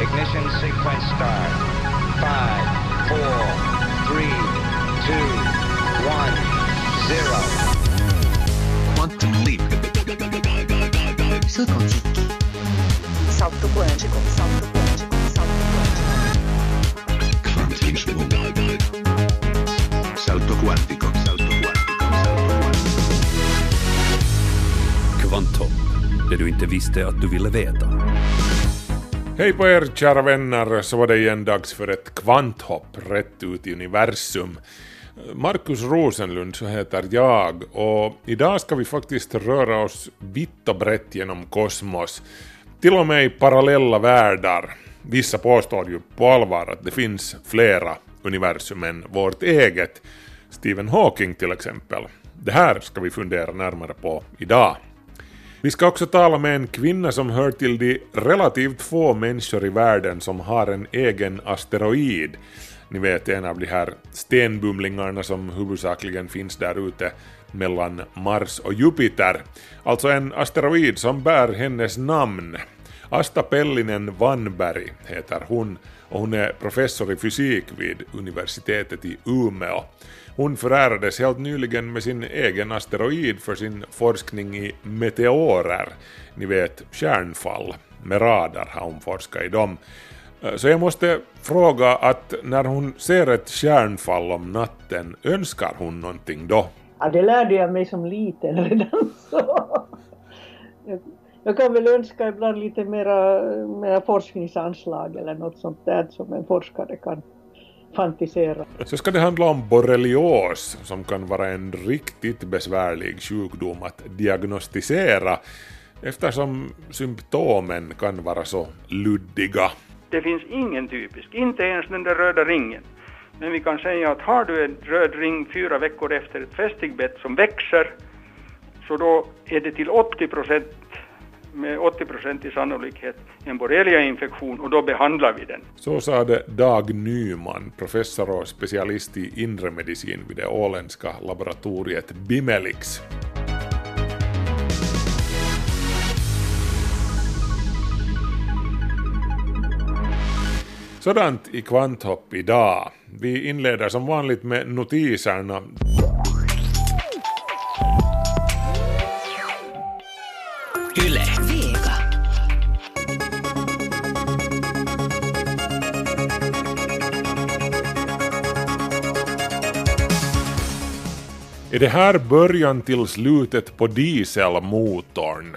Ignition sequence start. Five, four, three, two, one, zero. Quantum leap. Salto quântico, salto quântico, salto quântico. Quantum Salto quantico. Salto quantico. Salto quantico. Kvanthopp, det du inte visste att du ville veta. Hej på er kära vänner, så var det igen dags för ett kvanthopp rätt ut i universum. Markus Rosenlund så heter jag och idag ska vi faktiskt röra oss vitt och brett genom kosmos. Till och med i parallella världar. Vissa påstår ju på allvar att det finns flera universum än vårt eget. Stephen Hawking till exempel. Det här ska vi fundera närmare på idag. Vi ska också tala med en kvinna som hör till de relativt få människor i världen som har en egen asteroid. Ni vet en av de här stenbumlingarna som huvudsakligen finns där ute mellan Mars och Jupiter. Alltså en asteroid som bär hennes namn. Asta Pellinen Vanberg heter hon och hon är professor i fysik vid universitetet i Umeå. Hon förärades helt nyligen med sin egen asteroid för sin forskning i meteorer, ni vet kärnfall. Med radar har hon forskat i dem. Eh, så jag måste fråga att när hon ser ett kärnfall om natten, önskar hon någonting då? Ja, det lärde jag mig som liten redan. Så. Jag, kan väl önska ibland lite mera, mera forskningsanslag eller något sånt där som en forskare kan fantisera. Så ska det handla om borrelios som kan vara en riktigt besvärlig sjukdom att diagnostisera eftersom symptomen kan vara så luddiga. Det finns ingen typisk, inte ens den där röda ringen. Men vi kan säga att har du en röd ring fyra veckor efter ett fästigbett som växer, så då är det till 80 procent med 80 i sannolikhet en borreliainfektion och då behandlar vi den. Så sade Dag Nyman, professor och specialist i inre medicin vid det åländska laboratoriet Bimelix. Sådant i Kvanthopp idag. Vi inleder som vanligt med notiserna. Är det här början till slutet på dieselmotorn?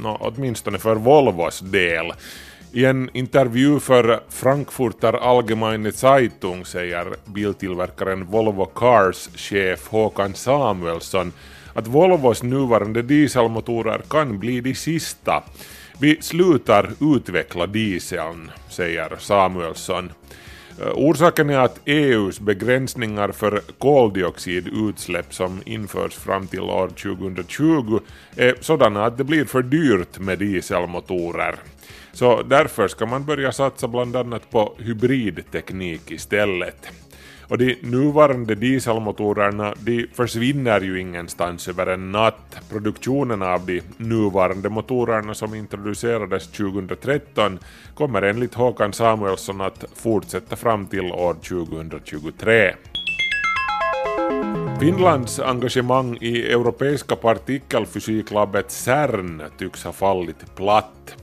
Nå, åtminstone för Volvos del. I en intervju för Frankfurter Allgemeine Zeitung säger biltillverkaren Volvo Cars chef Håkan Samuelsson att Volvos nuvarande dieselmotorer kan bli de sista. Vi slutar utveckla dieseln, säger Samuelsson. Eh, orsaken är att EUs begränsningar för koldioxidutsläpp som införs fram till år 2020 är sådana att det blir för dyrt med dieselmotorer. Så därför ska man börja satsa bland annat på hybridteknik istället. Och de nuvarande dieselmotorerna de försvinner ju ingenstans över en natt. Produktionen av de nuvarande motorerna som introducerades 2013 kommer enligt Håkan Samuelsson att fortsätta fram till år 2023. Finlands engagemang i europeiska partikelfysiklabbet CERN tycks ha fallit platt.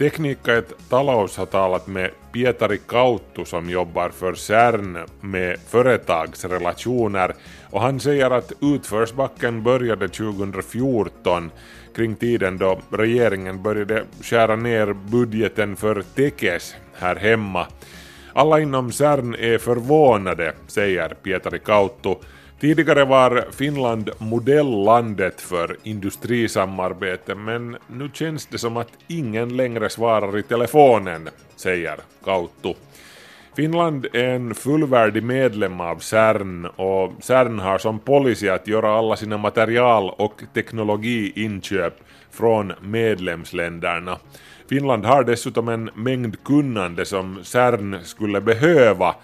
Tekniikka ett talous har talat med Pietari Kauttu som jobbar för CERN med företagsrelationer och han säger att utförsbacken började 2014 kring tiden då regeringen började skära ner budgeten för Tekes här hemma. Alla inom CERN är förvånade, säger Pietari Kauttu. Tidigare var Finland modelllandet för industrisamarbete men nu känns det som att ingen längre svarar i telefonen, säger Kauttu. Finland är en fullvärdig medlem av CERN och CERN har som policy att göra alla sina material och teknologiinköp från medlemsländerna. Finland har dessutom en mängd kunnande som CERN skulle behöva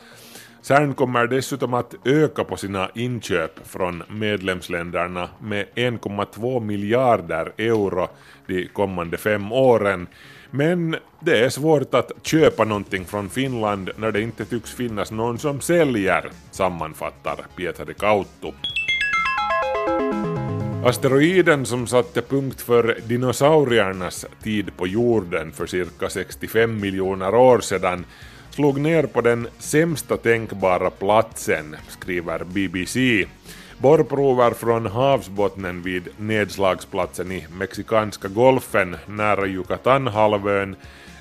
CERN kommer dessutom att öka på sina inköp från medlemsländerna med 1,2 miljarder euro de kommande fem åren. Men det är svårt att köpa någonting från Finland när det inte tycks finnas någon som säljer, sammanfattar Pietari Kauttu. Asteroiden som satte punkt för dinosauriernas tid på jorden för cirka 65 miljoner år sedan slog ner på den sämsta tänkbara platsen, skriver BBC. Borrprover från havsbottnen vid nedslagsplatsen i Mexikanska golfen nära Yucatanhalvön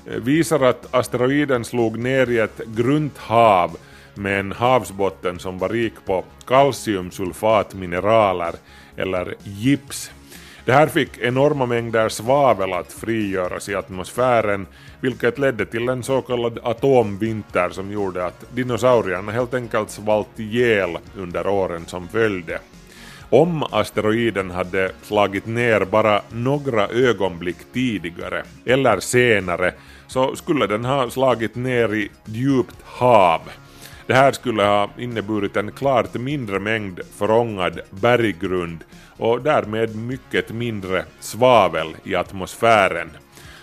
eh, visar att asteroiden slog ner i ett grunt hav med en havsbotten som var rik på kalciumsulfatmineraler eller gips. Det här fick enorma mängder svavel att frigöras i atmosfären vilket ledde till en så kallad atomvinter som gjorde att dinosaurierna helt enkelt svalt ihjäl under åren som följde. Om asteroiden hade slagit ner bara några ögonblick tidigare eller senare så skulle den ha slagit ner i djupt hav. Det här skulle ha inneburit en klart mindre mängd förångad berggrund och därmed mycket mindre svavel i atmosfären.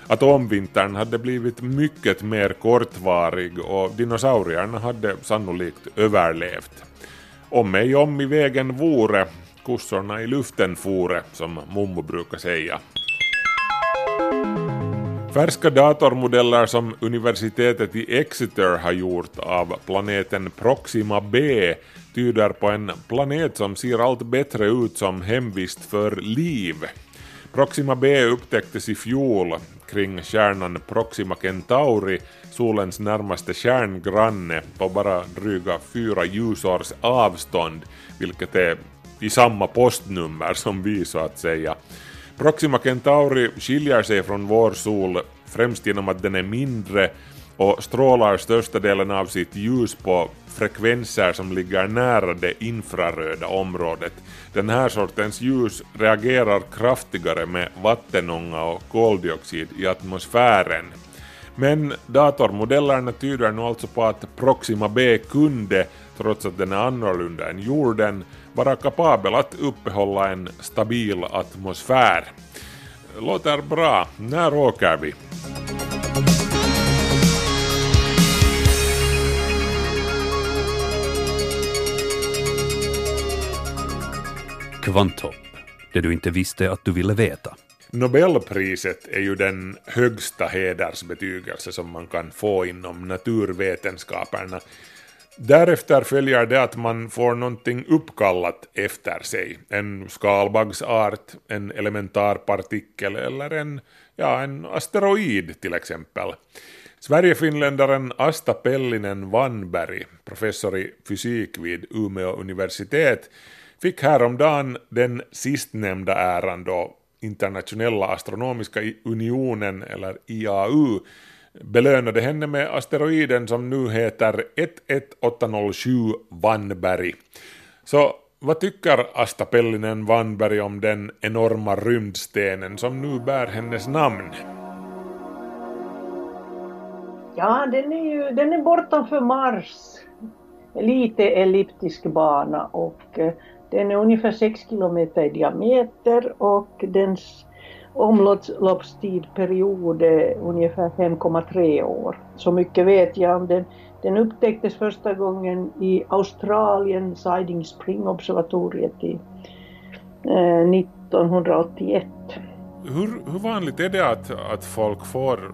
Atomvintern hade blivit mycket mer kortvarig och dinosaurierna hade sannolikt överlevt. Om ej om i vägen vore, kossorna i luften fore, som mommo brukar säga. Färska datormodeller som universitetet i Exeter har gjort av planeten Proxima b tyder på en planet som ser allt bättre ut som hemvist för liv. Proxima b upptäcktes i fjol kring stjärnan Proxima Centauri, solens närmaste stjärngranne, på bara dryga fyra ljusårs avstånd, vilket är i samma postnummer som vi så att säga. Proxima Centauri skiljer sig från vår sol främst genom att den är mindre och strålar största delen av sitt ljus på frekvenser som ligger nära det infraröda området. Den här sortens ljus reagerar kraftigare med vattenånga och koldioxid i atmosfären. Men datormodellerna tyder nu alltså på att Proxima B kunde, trots att den är annorlunda än jorden, vara kapabel att uppehålla en stabil atmosfär. Låter bra. När åker vi? Kvanthopp, det du inte visste att du ville veta. Nobelpriset är ju den högsta hedersbetygelse som man kan få inom naturvetenskaperna. Därefter följer det att man får någonting uppkallat efter sig. En skalbaggsart, en elementarpartikel eller en, ja, en asteroid till exempel. Sverigefinländaren Asta Pellinen-Vanberg, professor i fysik vid Umeå universitet, fick häromdagen den sistnämnda äran då Internationella astronomiska unionen, eller IAU, belönade henne med asteroiden som nu heter 11807 Vanberg. Så vad tycker Asta Pellinen Vanberg om den enorma rymdstenen som nu bär hennes namn? Ja, den är ju den är bortanför Mars. Lite elliptisk bana och eh, den är ungefär 6 kilometer i diameter och dens omloppstidperiod är ungefär 5,3 år. Så mycket vet jag om den. Den upptäcktes första gången i Australien, Siding Spring-observatoriet i eh, 1981. Hur, hur vanligt är det att, att folk får uh,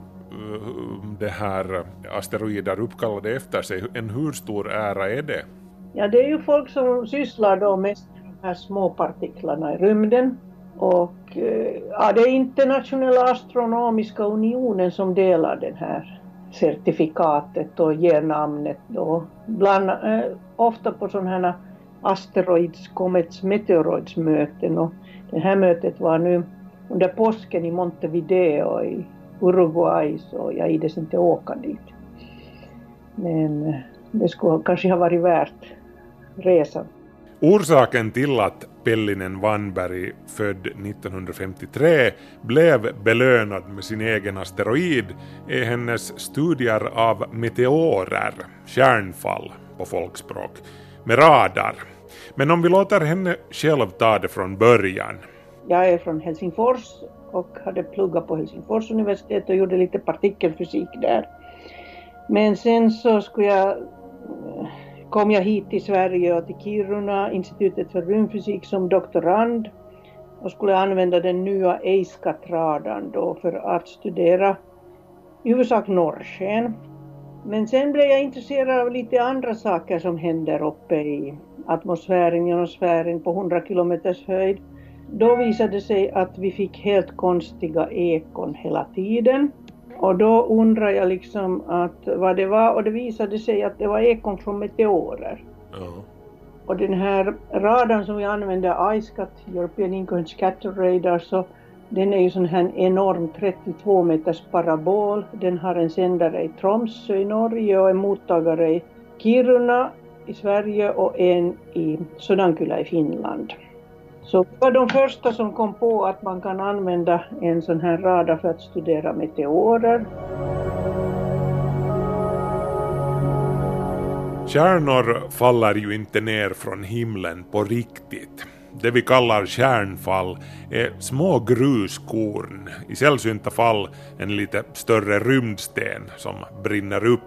det här asteroider uppkallade efter sig? En hur stor ära är det? Ja, det är ju folk som sysslar då mest med de här små partiklarna i rymden. Och eh, ja, det är internationella astronomiska unionen som delar det här certifikatet och ger namnet då. Bland, eh, ofta på sådana här asteroids, komets, meteoroidsmöten och det här mötet var nu under påsken i Montevideo i Uruguay så jag ides inte åka dit. Men eh, det skulle kanske ha varit värt resan. Orsaken till att Pellinen Vanberg, född 1953, blev belönad med sin egen asteroid är hennes studier av meteorer, kärnfall, på folkspråk, med radar. Men om vi låter henne själv ta det från början. Jag är från Helsingfors och hade pluggat på Helsingfors universitet och gjorde lite partikelfysik där. Men sen så skulle jag, eh, kom jag hit till Sverige och till Kiruna, institutet för rymdfysik som doktorand och skulle använda den nya EISCAT-radarn då för att studera i huvudsak norrsken. Men sen blev jag intresserad av lite andra saker som händer uppe i atmosfären, ionosfären på 100 kilometers höjd. Då visade det sig att vi fick helt konstiga ekon hela tiden. Och då undrar jag liksom att vad det var och det visade sig att det var ekon från meteorer. Ja. Och den här radarn som vi använder, ISCAT, European Incoherent Scatter Radar, så den är ju sån här enorm 32 meters parabol. Den har en sändare i Tromsö i Norge och en mottagare i Kiruna i Sverige och en i Sodankylä i Finland. Så var de första som kom på att man kan använda en sån här radar för att studera meteorer. Stjärnor faller ju inte ner från himlen på riktigt. Det vi kallar stjärnfall är små gruskorn, i sällsynta fall en lite större rymdsten som brinner upp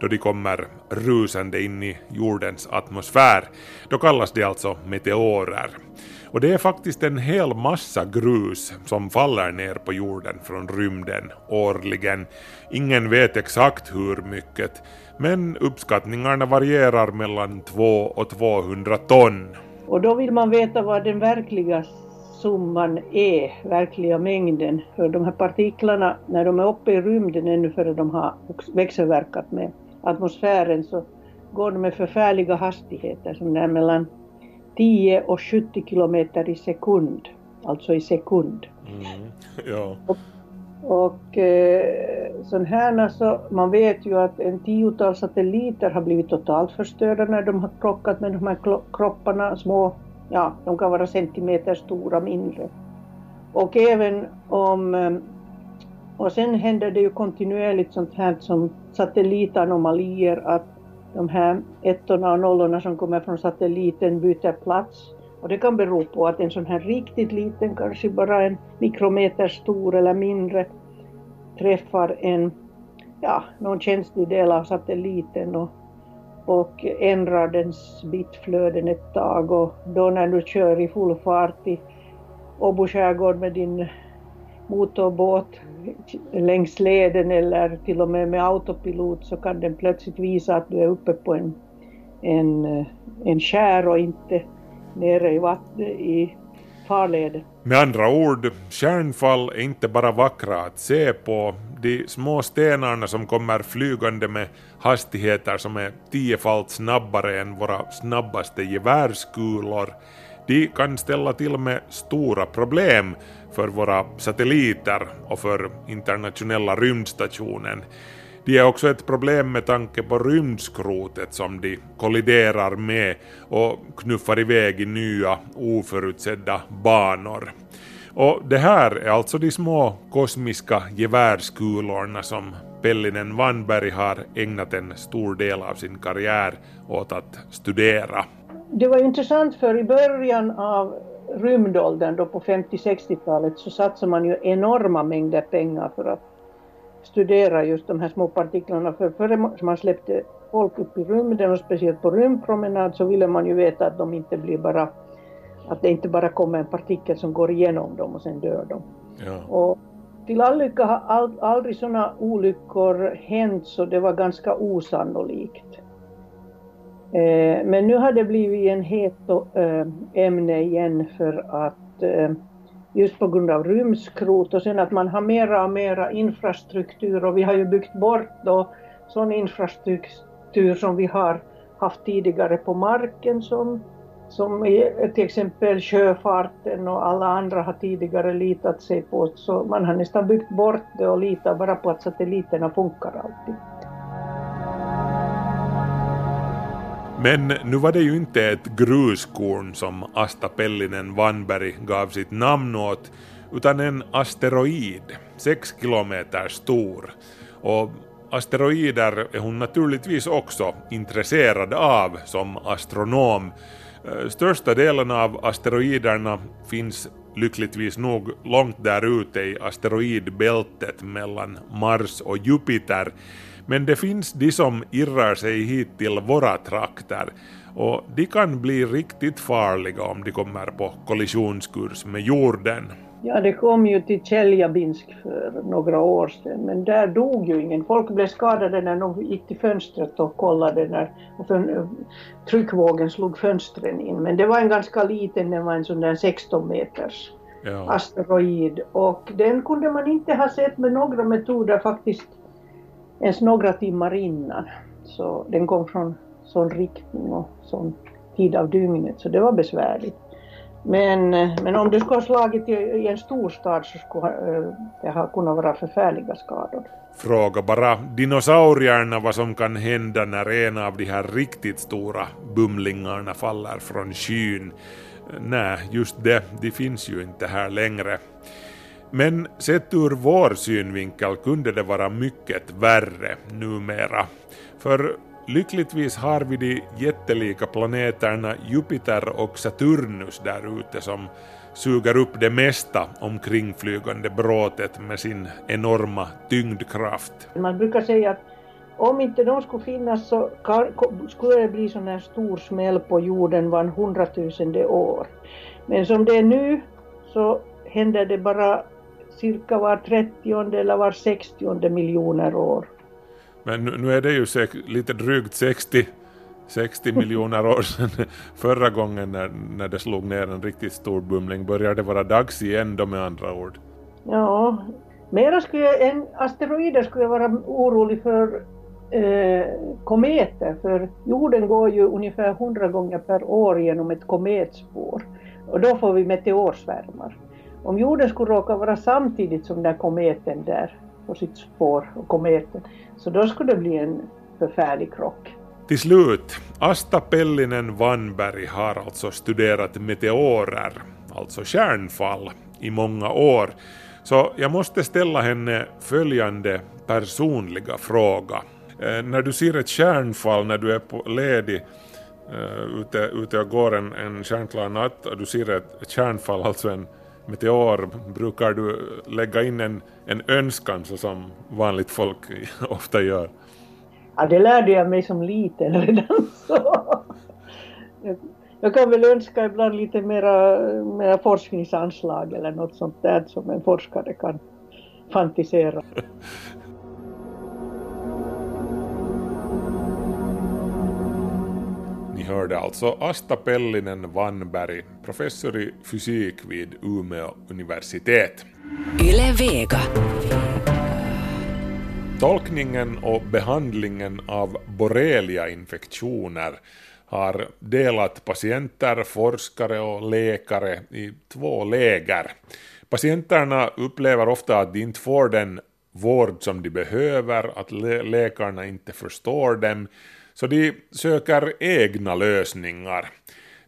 då de kommer rusande in i jordens atmosfär. Då kallas de alltså meteorer. Och det är faktiskt en hel massa grus som faller ner på jorden från rymden årligen. Ingen vet exakt hur mycket, men uppskattningarna varierar mellan 2 och 200 ton. Och då vill man veta vad den verkliga summan är, verkliga mängden. För de här partiklarna, när de är uppe i rymden ännu före de har växelverkat med atmosfären så går de med förfärliga hastigheter som är mellan 10 och 70 kilometer i sekund. Alltså i sekund. Mm. Ja. Och eh, sån här, alltså, man vet ju att en tiotal satelliter har blivit totalt förstörda när de har krockat med de här kropparna, små, ja, de kan vara centimeter stora, mindre. Och även om, eh, och sen händer det ju kontinuerligt sånt här som satellitanomalier, att de här ettorna och nollorna som kommer från satelliten byter plats. Och det kan bero på att en sån här riktigt liten, kanske bara en mikrometer stor eller mindre, träffar en, ja, någon känslig del av satelliten och, och ändrar dens bitflöden ett tag. Och då när du kör i full fart i Åbo skärgård med din motorbåt längs leden eller till och med med autopilot så kan den plötsligt visa att du är uppe på en, en, en skär och inte nere i, vatten, i farleden. Med andra ord, stjärnfall är inte bara vackra att se på. De små stenarna som kommer flygande med hastigheter som är tiofalt snabbare än våra snabbaste gevärskulor, de kan ställa till med stora problem för våra satelliter och för internationella rymdstationen. De är också ett problem med tanke på rymdskrotet som de kolliderar med och knuffar iväg i nya oförutsedda banor. Och det här är alltså de små kosmiska gevärskulorna som Pellinen Vanberg har ägnat en stor del av sin karriär åt att studera. Det var intressant för i början av rymdåldern då på 50-60-talet så satsade man ju enorma mängder pengar för att studera just de här små partiklarna. För före man släppte folk upp i rymden och speciellt på rymdpromenad så ville man ju veta att de inte blir bara att det inte bara kommer en partikel som går igenom dem och sen dör de. Ja. Och till all lycka har aldrig sådana olyckor hänt så det var ganska osannolikt. Eh, men nu har det blivit en het eh, ämne igen för att eh, just på grund av rymdskrot och sen att man har mera och mera infrastruktur och vi har ju byggt bort då sån infrastruktur som vi har haft tidigare på marken som, som till exempel sjöfarten och alla andra har tidigare litat sig på. Så man har nästan byggt bort det och litar bara på att satelliterna funkar alltid. Men nu var det ju inte ett gruskorn som Asta Pellinen Vanberg gav sitt namn åt, utan en asteroid, sex kilometer stor. Och asteroider är hon naturligtvis också intresserad av som astronom. Eh, största delen av asteroiderna finns lyckligtvis nog långt där ute i asteroidbältet mellan Mars och Jupiter. Men det finns de som irrar sig hit till våra trakter och de kan bli riktigt farliga om de kommer på kollisionskurs med jorden. Ja, det kom ju till Tjeljabinsk för några år sedan, men där dog ju ingen. Folk blev skadade när de gick till fönstret och kollade när tryckvågen slog fönstren in. Men det var en ganska liten, det var en sån där 16 meters Ja. asteroid och den kunde man inte ha sett med några metoder faktiskt ens några timmar innan. Så den kom från sån riktning och sån tid av dygnet så det var besvärligt. Men, men om det skulle ha slagit i, i en storstad så skulle eh, det ha kunnat vara förfärliga skador. Fråga bara dinosaurierna vad som kan hända när en av de här riktigt stora bumlingarna faller från skyn. Nej, just det, de finns ju inte här längre. Men sett ur vår synvinkel kunde det vara mycket värre numera. För lyckligtvis har vi de jättelika planeterna Jupiter och Saturnus där ute som suger upp det mesta omkringflygande bråtet med sin enorma tyngdkraft. Man brukar säga att om inte de skulle finnas så kan, skulle det bli sån här stor smäll på jorden var hundratusende år. Men som det är nu så händer det bara cirka var trettionde eller var sextionde miljoner år. Men nu, är det ju lite drygt 60, 60 miljoner år sedan förra gången när, när det slog ner en riktigt stor bumling. Börjar det vara dags igen då med andra ord? Ja, mera skulle jag, en asteroider skulle jag vara orolig för eh, kometer, för jorden går ju ungefär 100 gånger per år genom ett kometspår och då får vi meteorsvärmar. Om jorden skulle råka vara samtidigt som den kometen där på sitt spår, och kometen, så då skulle det bli en förfärlig krock. Till slut, Asta Pellinen Vanberg har alltså studerat meteorer, alltså kärnfall, i många år. Så jag måste ställa henne följande personliga fråga. Eh, när du ser ett kärnfall när du är på ledig eh, ute, ute och går en, en kärnklar natt och du ser ett, ett kärnfall, alltså en meteor, brukar du lägga in en, en önskan så som vanligt folk ofta gör? Ja, det lärde jag mig som liten redan så. Jag, jag kan väl önska ibland lite mera, mera forskningsanslag eller något sånt där som en forskare kan fantisera. Ni hörde alltså Asta Pellinen Vanberg, professor i fysik vid Umeå universitet. Yle Vega. Tolkningen och behandlingen av borrelia-infektioner har delat patienter, forskare och läkare i två läger. Patienterna upplever ofta att de inte får den vård som de behöver, att lä- läkarna inte förstår dem, så de söker egna lösningar.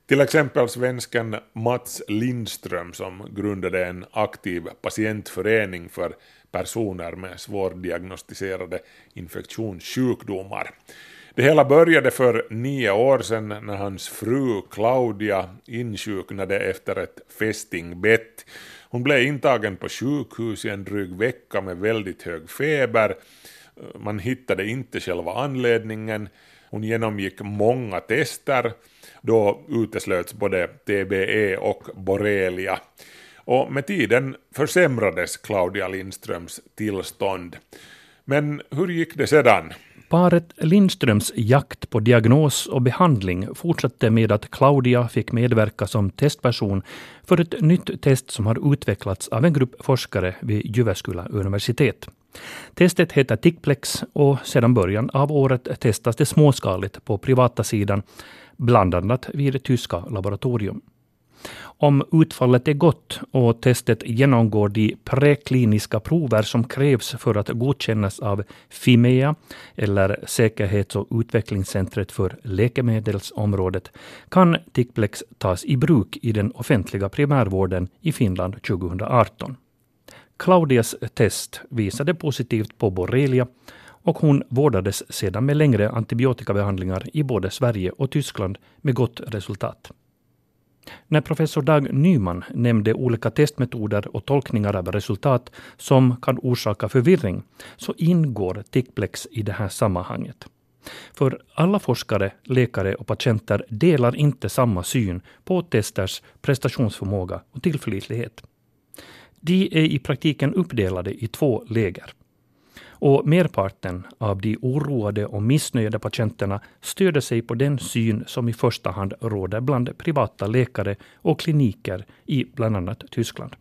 Till exempel svensken Mats Lindström som grundade en aktiv patientförening för personer med svårdiagnostiserade infektionssjukdomar. Det hela började för nio år sedan när hans fru Claudia insjuknade efter ett fästingbett. Hon blev intagen på sjukhus i en dryg vecka med väldigt hög feber. Man hittade inte själva anledningen. Hon genomgick många tester. Då uteslöts både TBE och borrelia. Och med tiden försämrades Claudia Lindströms tillstånd. Men hur gick det sedan? Paret Lindströms jakt på diagnos och behandling fortsatte med att Claudia fick medverka som testperson för ett nytt test som har utvecklats av en grupp forskare vid Jyväskylä universitet. Testet heter Tickplex och sedan början av året testas det småskaligt på privata sidan, bland annat vid det tyska laboratorium. Om utfallet är gott och testet genomgår de prekliniska prover som krävs för att godkännas av Fimea, eller Säkerhets och utvecklingscentret för läkemedelsområdet, kan Tickplex tas i bruk i den offentliga primärvården i Finland 2018. Claudias test visade positivt på borrelia och hon vårdades sedan med längre antibiotikabehandlingar i både Sverige och Tyskland med gott resultat. När professor Dag Nyman nämnde olika testmetoder och tolkningar av resultat som kan orsaka förvirring, så ingår ticplex i det här sammanhanget. För alla forskare, läkare och patienter delar inte samma syn på testers prestationsförmåga och tillförlitlighet. De är i praktiken uppdelade i två läger. Och merparten av de oroade och missnöjda patienterna stöder sig på den syn som i första hand råder bland privata läkare och kliniker i bland annat Tyskland.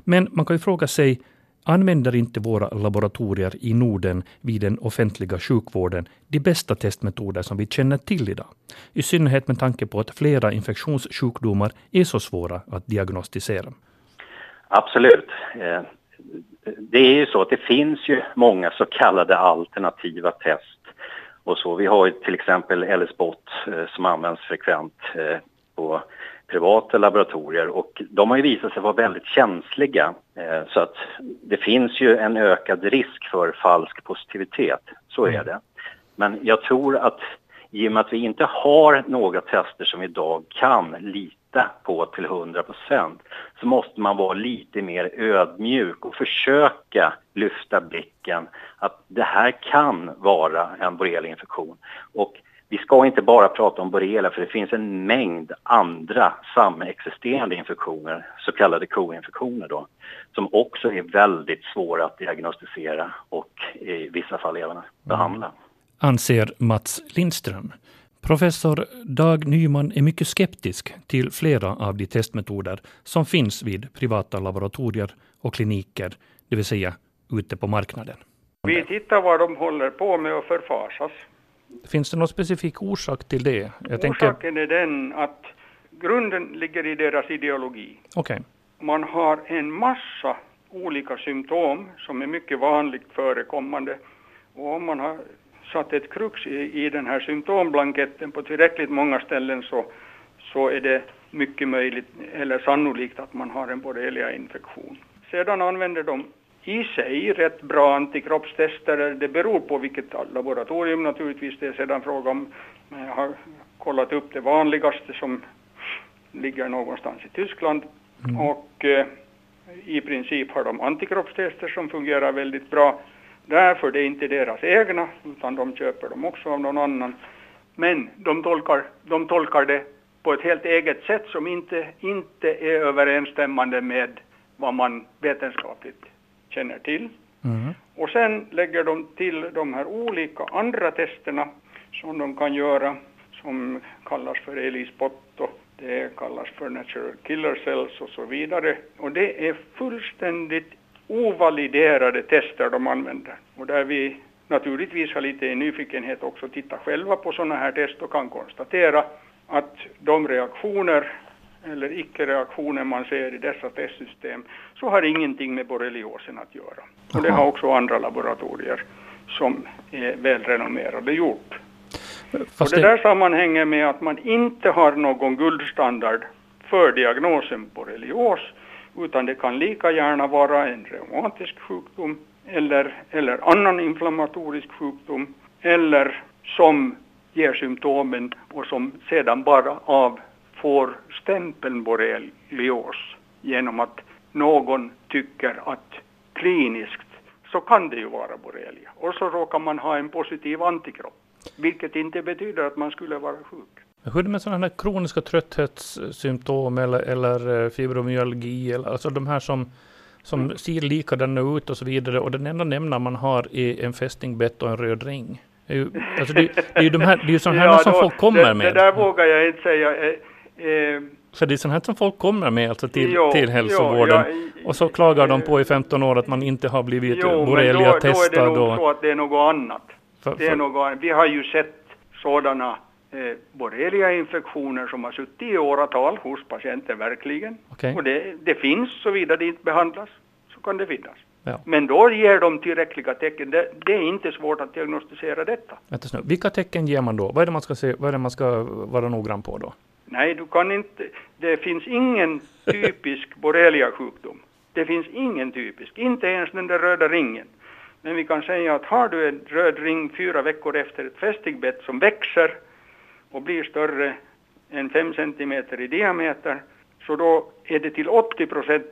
Men man kan ju fråga sig, använder inte våra laboratorier i Norden vid den offentliga sjukvården de bästa testmetoder som vi känner till idag? I synnerhet med tanke på att flera infektionssjukdomar är så svåra att diagnostisera. Absolut. Eh, det är ju så att det finns ju många så kallade alternativa test och så. Vi har ju till exempel LS-bot eh, som används frekvent eh, på privata laboratorier och de har ju visat sig vara väldigt känsliga så att det finns ju en ökad risk för falsk positivitet, så är det. Men jag tror att i och med att vi inte har några tester som idag kan lita lita på till 100 procent så måste man vara lite mer ödmjuk och försöka lyfta blicken att det här kan vara en borrelieinfektion. Och vi ska inte bara prata om borrelia för det finns en mängd andra samexisterande infektioner, så kallade koinfektioner då, som också är väldigt svåra att diagnostisera och i vissa fall även behandla. Anser Mats Lindström. Professor Dag Nyman är mycket skeptisk till flera av de testmetoder som finns vid privata laboratorier och kliniker, det vill säga ute på marknaden. Vi tittar vad de håller på med och förfasas. Finns det någon specifik orsak till det? Jag Orsaken tänker... är den att grunden ligger i deras ideologi. Okay. Man har en massa olika symptom som är mycket vanligt förekommande. Och om man har satt ett krux i, i den här symptomblanketten på tillräckligt många ställen så, så är det mycket möjligt eller sannolikt att man har en borreliainfektion. Sedan använder de i sig rätt bra antikroppstester. Det beror på vilket laboratorium naturligtvis. Det är sedan fråga om, jag har kollat upp det vanligaste som ligger någonstans i Tyskland. Mm. Och eh, i princip har de antikroppstester som fungerar väldigt bra. Därför det är inte deras egna, utan de köper dem också av någon annan. Men de tolkar, de tolkar det på ett helt eget sätt som inte, inte är överensstämmande med vad man vetenskapligt känner till. Mm. Och sen lägger de till de här olika andra testerna som de kan göra, som kallas för ELISPOT och det kallas för Natural Killer Cells och så vidare. Och det är fullständigt ovaliderade tester de använder. Och där vi naturligtvis har lite nyfikenhet också titta själva på sådana här test och kan konstatera att de reaktioner eller icke-reaktioner man ser i dessa testsystem så har ingenting med borreliosen att göra. Och det har också andra laboratorier som är välrenommerade gjort. Fast och det, det där sammanhänger med att man inte har någon guldstandard för diagnosen borrelios utan det kan lika gärna vara en reumatisk sjukdom eller, eller annan inflammatorisk sjukdom eller som ger symptomen och som sedan bara av får stämpeln borrelios genom att någon tycker att kliniskt så kan det ju vara borrelia. Och så råkar man ha en positiv antikropp, vilket inte betyder att man skulle vara sjuk. Hur är det med sådana här kroniska trötthetssymptom eller, eller eh, fibromyalgi, eller, alltså de här som, som mm. ser likadana ut och så vidare och den enda nämnaren man har är en fästingbett och en röd ring. Det är ju, alltså det, det är ju de här, det är sådana här ja, som då, folk kommer det, med. Det där vågar jag inte säga. Eh, eh, så det är sådana här som folk kommer med alltså till, jo, till hälsovården. Jo, ja, och så klagar de på i 15 år att man inte har blivit borrelia-testad. Jo, men då, då är det nog så att det är något annat. För, det är något, vi har ju sett sådana eh, borreliainfektioner som har suttit i åratal hos patienten verkligen. Okay. Och det, det finns, såvida det inte behandlas, så kan det finnas. Ja. Men då ger de tillräckliga tecken. Det, det, är inte svårt att diagnostisera detta. Vänta Vilka tecken ger man då? Vad är det man ska, se, vad är det man ska vara noggrann på då? Nej, du kan inte. Det finns ingen typisk borrelia-sjukdom. Det finns ingen typisk, inte ens den där röda ringen. Men vi kan säga att har du en röd ring fyra veckor efter ett fästigbett som växer och blir större än 5 centimeter i diameter, så då är det till 80 procent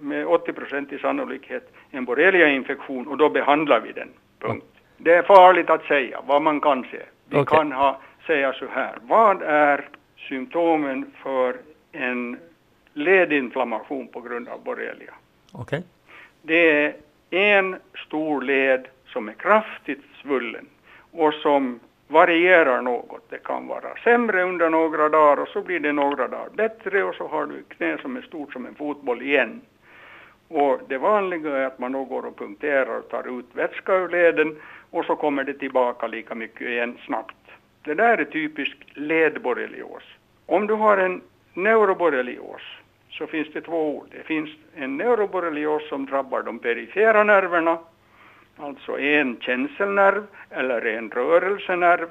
med 80 procent i sannolikhet en borreliainfektion och då behandlar vi den. Punkt. Det är farligt att säga vad man kan se. Vi Okej. kan ha, säga så här, vad är symptomen för en ledinflammation på grund av borrelia? Okej. Det är en stor led som är kraftigt svullen och som varierar något. Det kan vara sämre under några dagar och så blir det några dagar bättre och så har du ett knä som är stort som en fotboll igen. Och det vanliga är att man då går och punkterar och tar ut vätska ur leden och så kommer det tillbaka lika mycket igen snabbt. Det där är typisk ledborrelios. Om du har en neuroborrelios så finns det två ord. Det finns en neuroborrelios som drabbar de perifera nerverna, alltså en känselnerv eller en rörelsenerv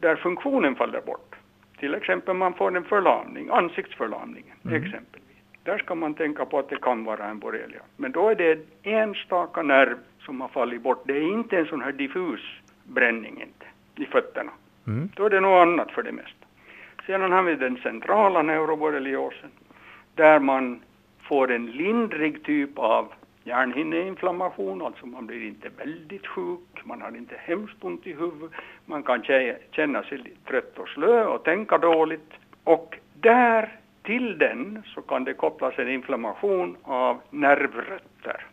där funktionen faller bort. Till exempel man får en förlamning, ansiktsförlamningen exempelvis. Där ska man tänka på att det kan vara en borrelia. Men då är det en enstaka nerv som har fallit bort. Det är inte en sån här diffus bränning inte, i fötterna. Mm. Då är det något annat för det mesta. Sedan har vi den centrala neuroborreliosen där man får en lindrig typ av hjärnhinneinflammation, alltså man blir inte väldigt sjuk, man har inte hemskt ont i huvudet, man kan känna sig trött och slö och tänka dåligt. Och där till den så kan det kopplas en inflammation av nervrötter.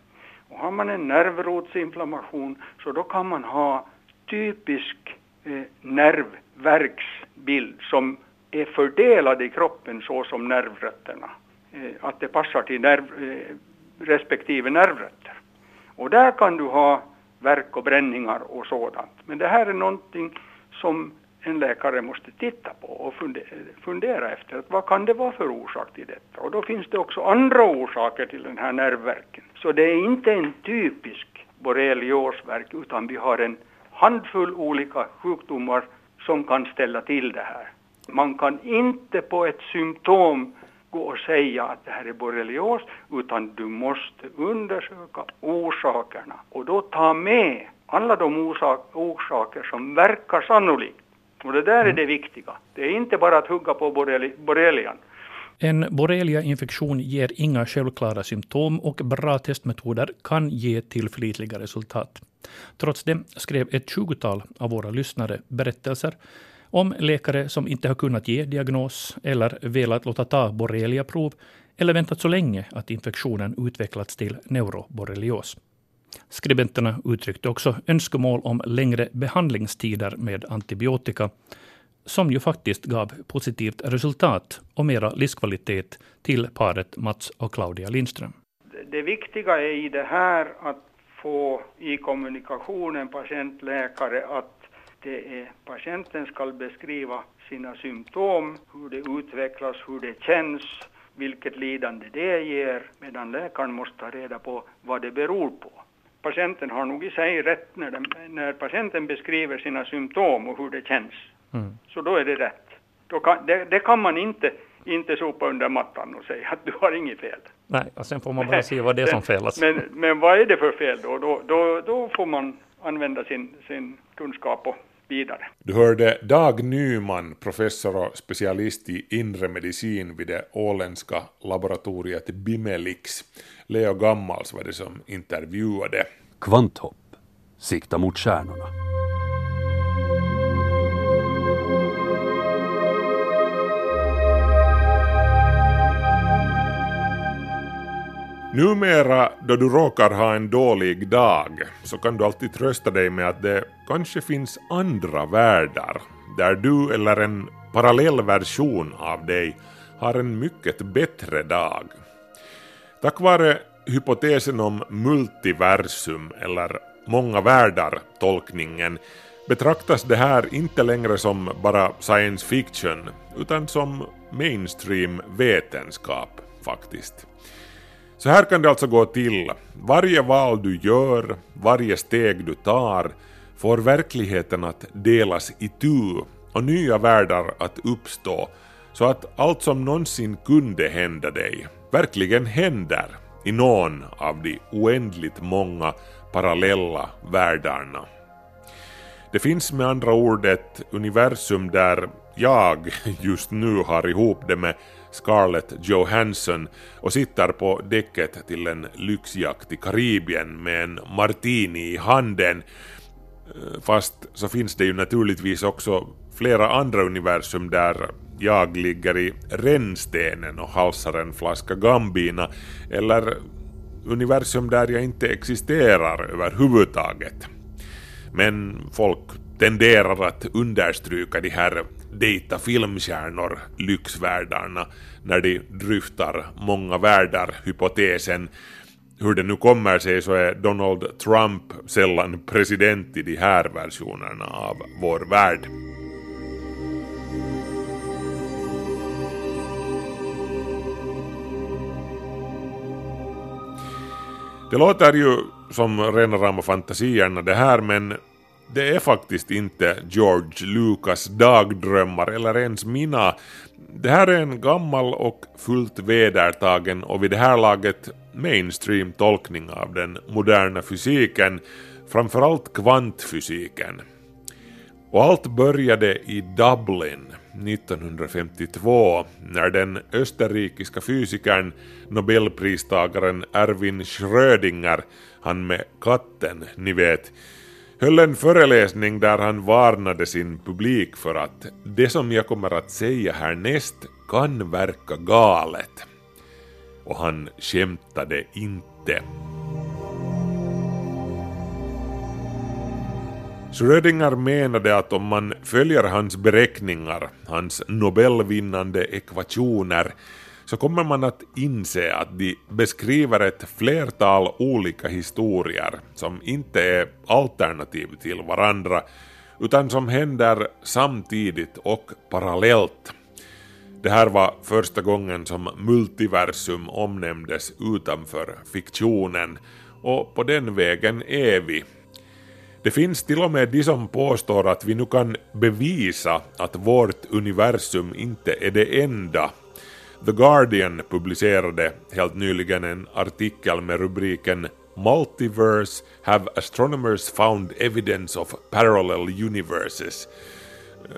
Och har man en nervrotsinflammation så då kan man ha typisk eh, nervverksbild som är fördelad i kroppen så som nervrötterna. Eh, att det passar till nerv, eh, respektive nervrötter. Och där kan du ha värk och bränningar och sådant. Men det här är någonting som en läkare måste titta på och fundera efter. Att vad kan det vara för orsak till detta? Och då finns det också andra orsaker till den här nervvärken. Så det är inte en typisk borreliosvärk utan vi har en handfull olika sjukdomar som kan ställa till det här. Man kan inte på ett symptom gå och säga att det här är borrelios utan du måste undersöka orsakerna och då ta med alla de orsak, orsaker som verkar sannolikt. Och det där är det viktiga. Det är inte bara att hugga på borreli, borrelian. En borrelia-infektion ger inga självklara symptom och bra testmetoder kan ge tillförlitliga resultat. Trots det skrev ett tjugotal av våra lyssnare berättelser om läkare som inte har kunnat ge diagnos eller velat låta ta borreliaprov eller väntat så länge att infektionen utvecklats till neuroborrelios. Skribenterna uttryckte också önskemål om längre behandlingstider med antibiotika, som ju faktiskt gav positivt resultat och mera livskvalitet till paret Mats och Claudia Lindström. Det viktiga är i det här att få i kommunikationen patient-läkare att det är patienten ska beskriva sina symptom, hur det utvecklas, hur det känns, vilket lidande det ger, medan läkaren måste ta reda på vad det beror på. Patienten har nog i sig rätt när, den, när patienten beskriver sina symptom och hur det känns. Mm. Så då är det rätt. Kan, det, det kan man inte, inte sopa under mattan och säga att du har inget fel. Nej, och sen får man bara se vad det är som felas. Men, men vad är det för fel då? Då, då, då får man använda sin, sin kunskap och vidare. Du hörde Dag Nyman, professor och specialist i inre medicin vid det åländska laboratoriet Bimelix. Leo Gammals var det som intervjuade. Kvanthopp. Sikta mot stjärnorna. Numera då du råkar ha en dålig dag så kan du alltid trösta dig med att det kanske finns andra världar där du eller en parallell version av dig har en mycket bättre dag. Tack vare hypotesen om multiversum eller många världar-tolkningen betraktas det här inte längre som bara science fiction utan som mainstream vetenskap faktiskt. Så här kan det alltså gå till. Varje val du gör, varje steg du tar får verkligheten att delas i och nya världar att uppstå så att allt som någonsin kunde hända dig verkligen händer i någon av de oändligt många parallella världarna. Det finns med andra ord ett universum där jag just nu har ihop det med Scarlett Johansson och sitter på däcket till en lyxjakt i Karibien med en martini i handen. Eh, fast så finns det ju naturligtvis också flera andra universum där jag ligger i rännstenen och halsar en flaska Gambina eller universum där jag inte existerar överhuvudtaget. Men folk tenderar att understryka de här dejta filmstjärnor lyxvärldarna när de dryftar många världar-hypotesen. Hur det nu kommer sig så är Donald Trump sällan president i de här versionerna av vår värld. Det låter ju som rena rama fantasierna det här men det är faktiskt inte George Lucas dagdrömmar eller ens mina. Det här är en gammal och fullt vedertagen och vid det här laget mainstream tolkning av den moderna fysiken, framförallt kvantfysiken. Och allt började i Dublin 1952 när den österrikiska fysikern nobelpristagaren Erwin Schrödinger, han med katten, ni vet, höll en föreläsning där han varnade sin publik för att det som jag kommer att säga härnäst kan verka galet. Och han skämtade inte. Schrödinger menade att om man följer hans beräkningar, hans Nobelvinnande ekvationer, så kommer man att inse att de beskriver ett flertal olika historier som inte är alternativ till varandra utan som händer samtidigt och parallellt. Det här var första gången som multiversum omnämndes utanför fiktionen och på den vägen är vi. Det finns till och med de som påstår att vi nu kan bevisa att vårt universum inte är det enda The Guardian publicerade helt nyligen en artikel med rubriken Multiverse have astronomers found evidence of parallel universes.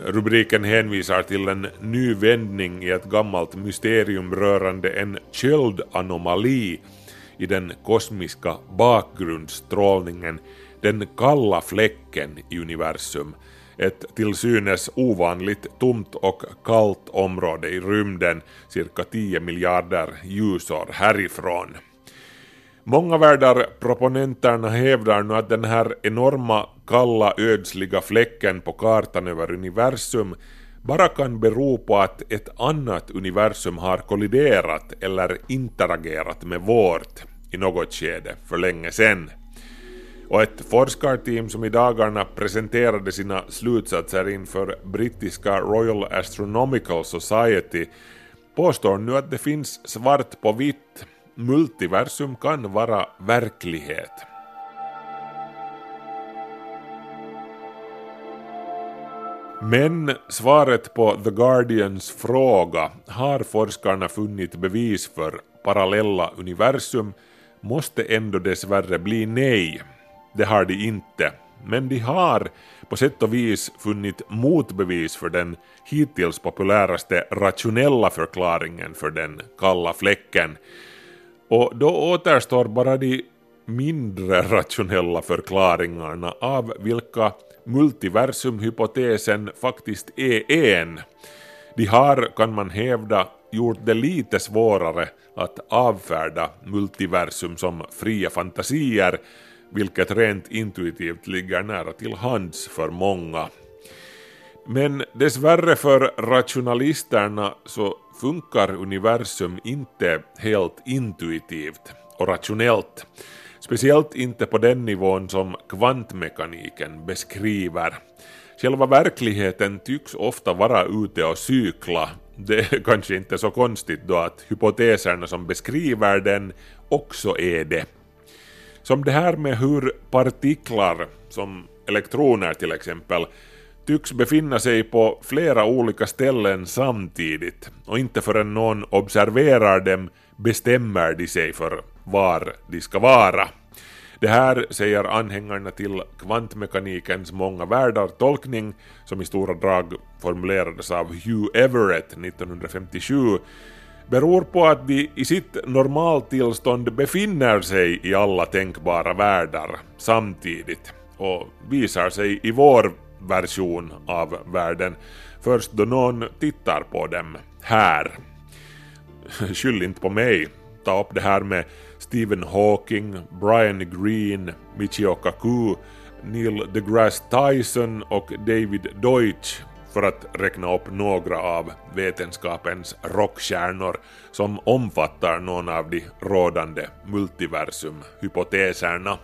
Rubriken hänvisar till en ny vändning i ett gammalt mysterium rörande en köldanomali i den kosmiska bakgrundsstrålningen, den kalla fläcken i universum, ett till synes ovanligt tomt och kallt område i rymden cirka 10 miljarder ljusår härifrån. Många världar proponenterna hävdar nu att den här enorma kalla ödsliga fläcken på kartan över universum bara kan bero på att ett annat universum har kolliderat eller interagerat med vårt i något skede för länge sedan. Och ett forskarteam som i dagarna presenterade sina slutsatser inför brittiska Royal Astronomical Society påstår nu att det finns svart på vitt. Multiversum kan vara verklighet. Men svaret på The Guardians fråga har forskarna funnit bevis för parallella universum måste ändå dessvärre bli nej. Det har de inte. Men de har på sätt och vis funnit motbevis för den hittills populäraste rationella förklaringen för den kalla fläcken. Och då återstår bara de mindre rationella förklaringarna av vilka multiversumhypotesen faktiskt är en. De har, kan man hävda, gjort det lite svårare att avfärda multiversum som fria fantasier vilket rent intuitivt ligger nära till hands för många. Men dessvärre för rationalisterna så funkar universum inte helt intuitivt och rationellt. Speciellt inte på den nivån som kvantmekaniken beskriver. Själva verkligheten tycks ofta vara ute och cykla. Det är kanske inte så konstigt då att hypoteserna som beskriver den också är det. Som det här med hur partiklar, som elektroner till exempel, tycks befinna sig på flera olika ställen samtidigt och inte förrän någon observerar dem bestämmer de sig för var de ska vara. Det här säger anhängarna till kvantmekanikens många världar tolkning som i stora drag formulerades av Hugh Everett 1957 beror på att de i sitt normaltillstånd befinner sig i alla tänkbara världar samtidigt och visar sig i vår version av världen först då någon tittar på dem här. Skyll inte på mig. Ta upp det här med Stephen Hawking, Brian Greene, Michio Kaku, Neil deGrasse Tyson och David Deutsch för att räkna upp några av vetenskapens rockstjärnor som omfattar någon av de rådande multiversumhypoteserna.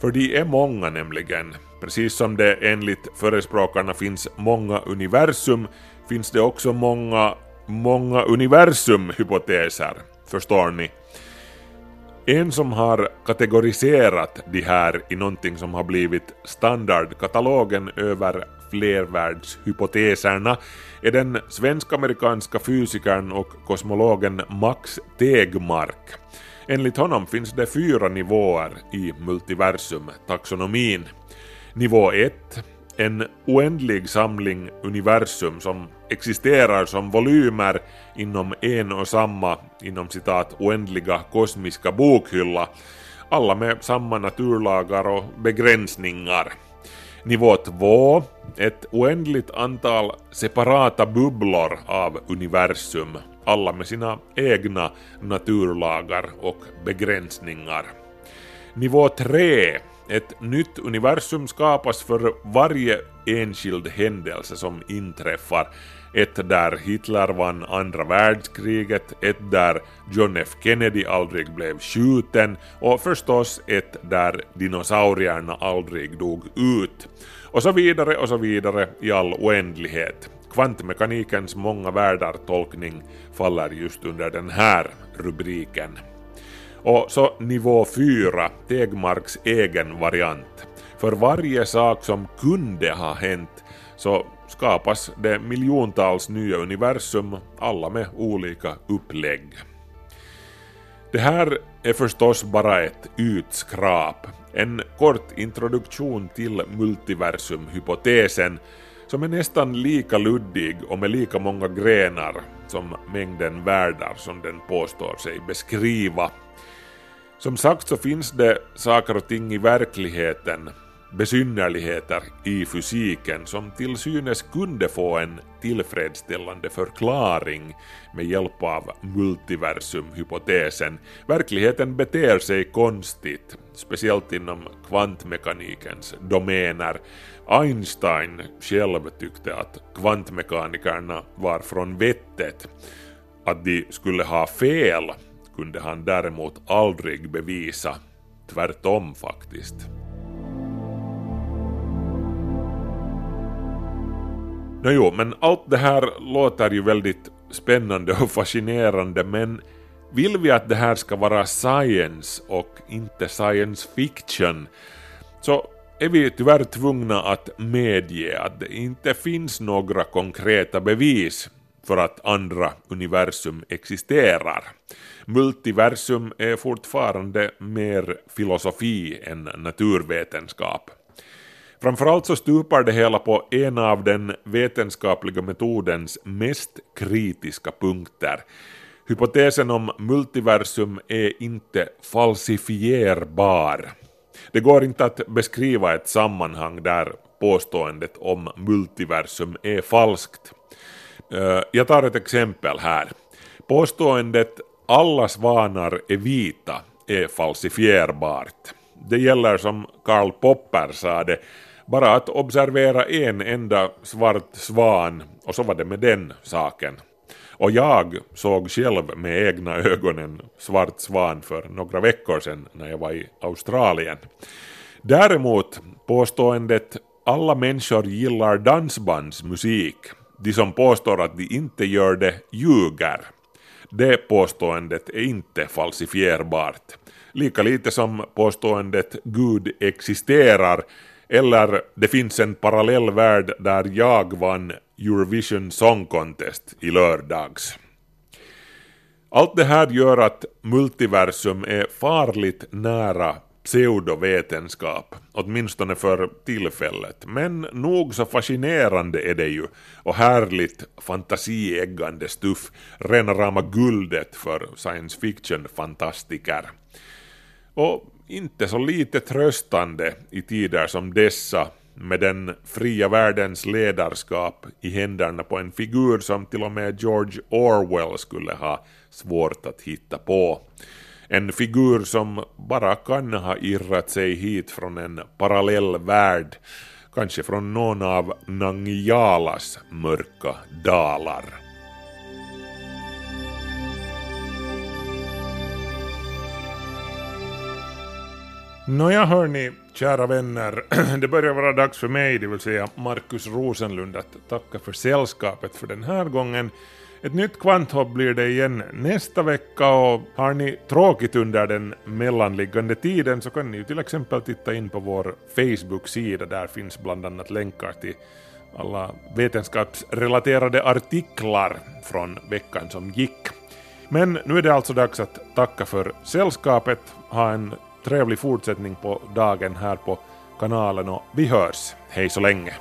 För de är många nämligen. Precis som det enligt förespråkarna finns många universum finns det också många, många universumhypoteser. Förstår ni? En som har kategoriserat de här i någonting som har blivit standardkatalogen över flervärldshypoteserna är den svensk-amerikanska fysikern och kosmologen Max Tegmark. Enligt honom finns det fyra nivåer i multiversum-taxonomin. Nivå 1 en oändlig samling universum som existerar som volymer inom en och samma, inom citat, oändliga kosmiska bokhylla, alla med samma naturlagar och begränsningar. Nivå 2, ett oändligt antal separata bubblor av universum, alla med sina egna naturlagar och begränsningar. Nivå 3, ett nytt universum skapas för varje enskild händelse som inträffar. Ett där Hitler vann andra världskriget, ett där John F Kennedy aldrig blev skjuten och förstås ett där dinosaurierna aldrig dog ut. Och så vidare och så vidare i all oändlighet. Kvantmekanikens många världar tolkning faller just under den här rubriken. Och så nivå 4, Tegmarks egen variant. För varje sak som kunde ha hänt så skapas det miljontals nya universum, alla med olika upplägg. Det här är förstås bara ett utskrap, en kort introduktion till multiversumhypotesen som är nästan lika luddig och med lika många grenar som mängden världar som den påstår sig beskriva. Som sagt så finns det saker och ting i verkligheten, besynnerligheter i fysiken som till synes kunde få en tillfredsställande förklaring med hjälp av multiversumhypotesen. Verkligheten beter sig konstigt, speciellt inom kvantmekanikens domäner. Einstein själv tyckte att kvantmekanikerna var från vettet, att de skulle ha fel kunde han däremot aldrig bevisa. Tvärtom faktiskt. Nåjo, men allt det här låter ju väldigt spännande och fascinerande men vill vi att det här ska vara science och inte science fiction så är vi tyvärr tvungna att medge att det inte finns några konkreta bevis för att andra universum existerar. Multiversum är fortfarande mer filosofi än naturvetenskap. Framförallt så stupar det hela på en av den vetenskapliga metodens mest kritiska punkter. Hypotesen om multiversum är inte falsifierbar. Det går inte att beskriva ett sammanhang där påståendet om multiversum är falskt. Eh, jag tar ett exempel här. Påståendet alla svanar är vita är falsifierbart. Det gäller som Karl Popper sade, bara att observera en enda svart svan och så var det med den saken. Och jag såg själv med egna ögon en svart svan för några veckor sedan när jag var i Australien. Däremot påståendet alla människor gillar dansbandsmusik, de som påstår att de inte gör det ljuger. Det påståendet är inte falsifierbart. Lika lite som påståendet Gud existerar eller det finns en parallell värld där jag vann Eurovision Song Contest i lördags. Allt det här gör att multiversum är farligt nära pseudovetenskap, åtminstone för tillfället. Men nog så fascinerande är det ju, och härligt fantasieggande stuff, rena rama guldet för science fiction-fantastiker. Och inte så lite tröstande i tider som dessa med den fria världens ledarskap i händerna på en figur som till och med George Orwell skulle ha svårt att hitta på. En figur som bara kan ha irrat sig hit från en parallell värld, kanske från någon av Nangijalas mörka dalar. Nåja hörni, kära vänner, det börjar vara dags för mig, det vill säga Markus Rosenlund, att tacka för sällskapet för den här gången. Ett nytt kvanthopp blir det igen nästa vecka och har ni tråkigt under den mellanliggande tiden så kan ni ju till exempel titta in på vår Facebook-sida, där finns bland annat länkar till alla vetenskapsrelaterade artiklar från veckan som gick. Men nu är det alltså dags att tacka för sällskapet, ha en trevlig fortsättning på dagen här på kanalen och vi hörs. Hej så länge!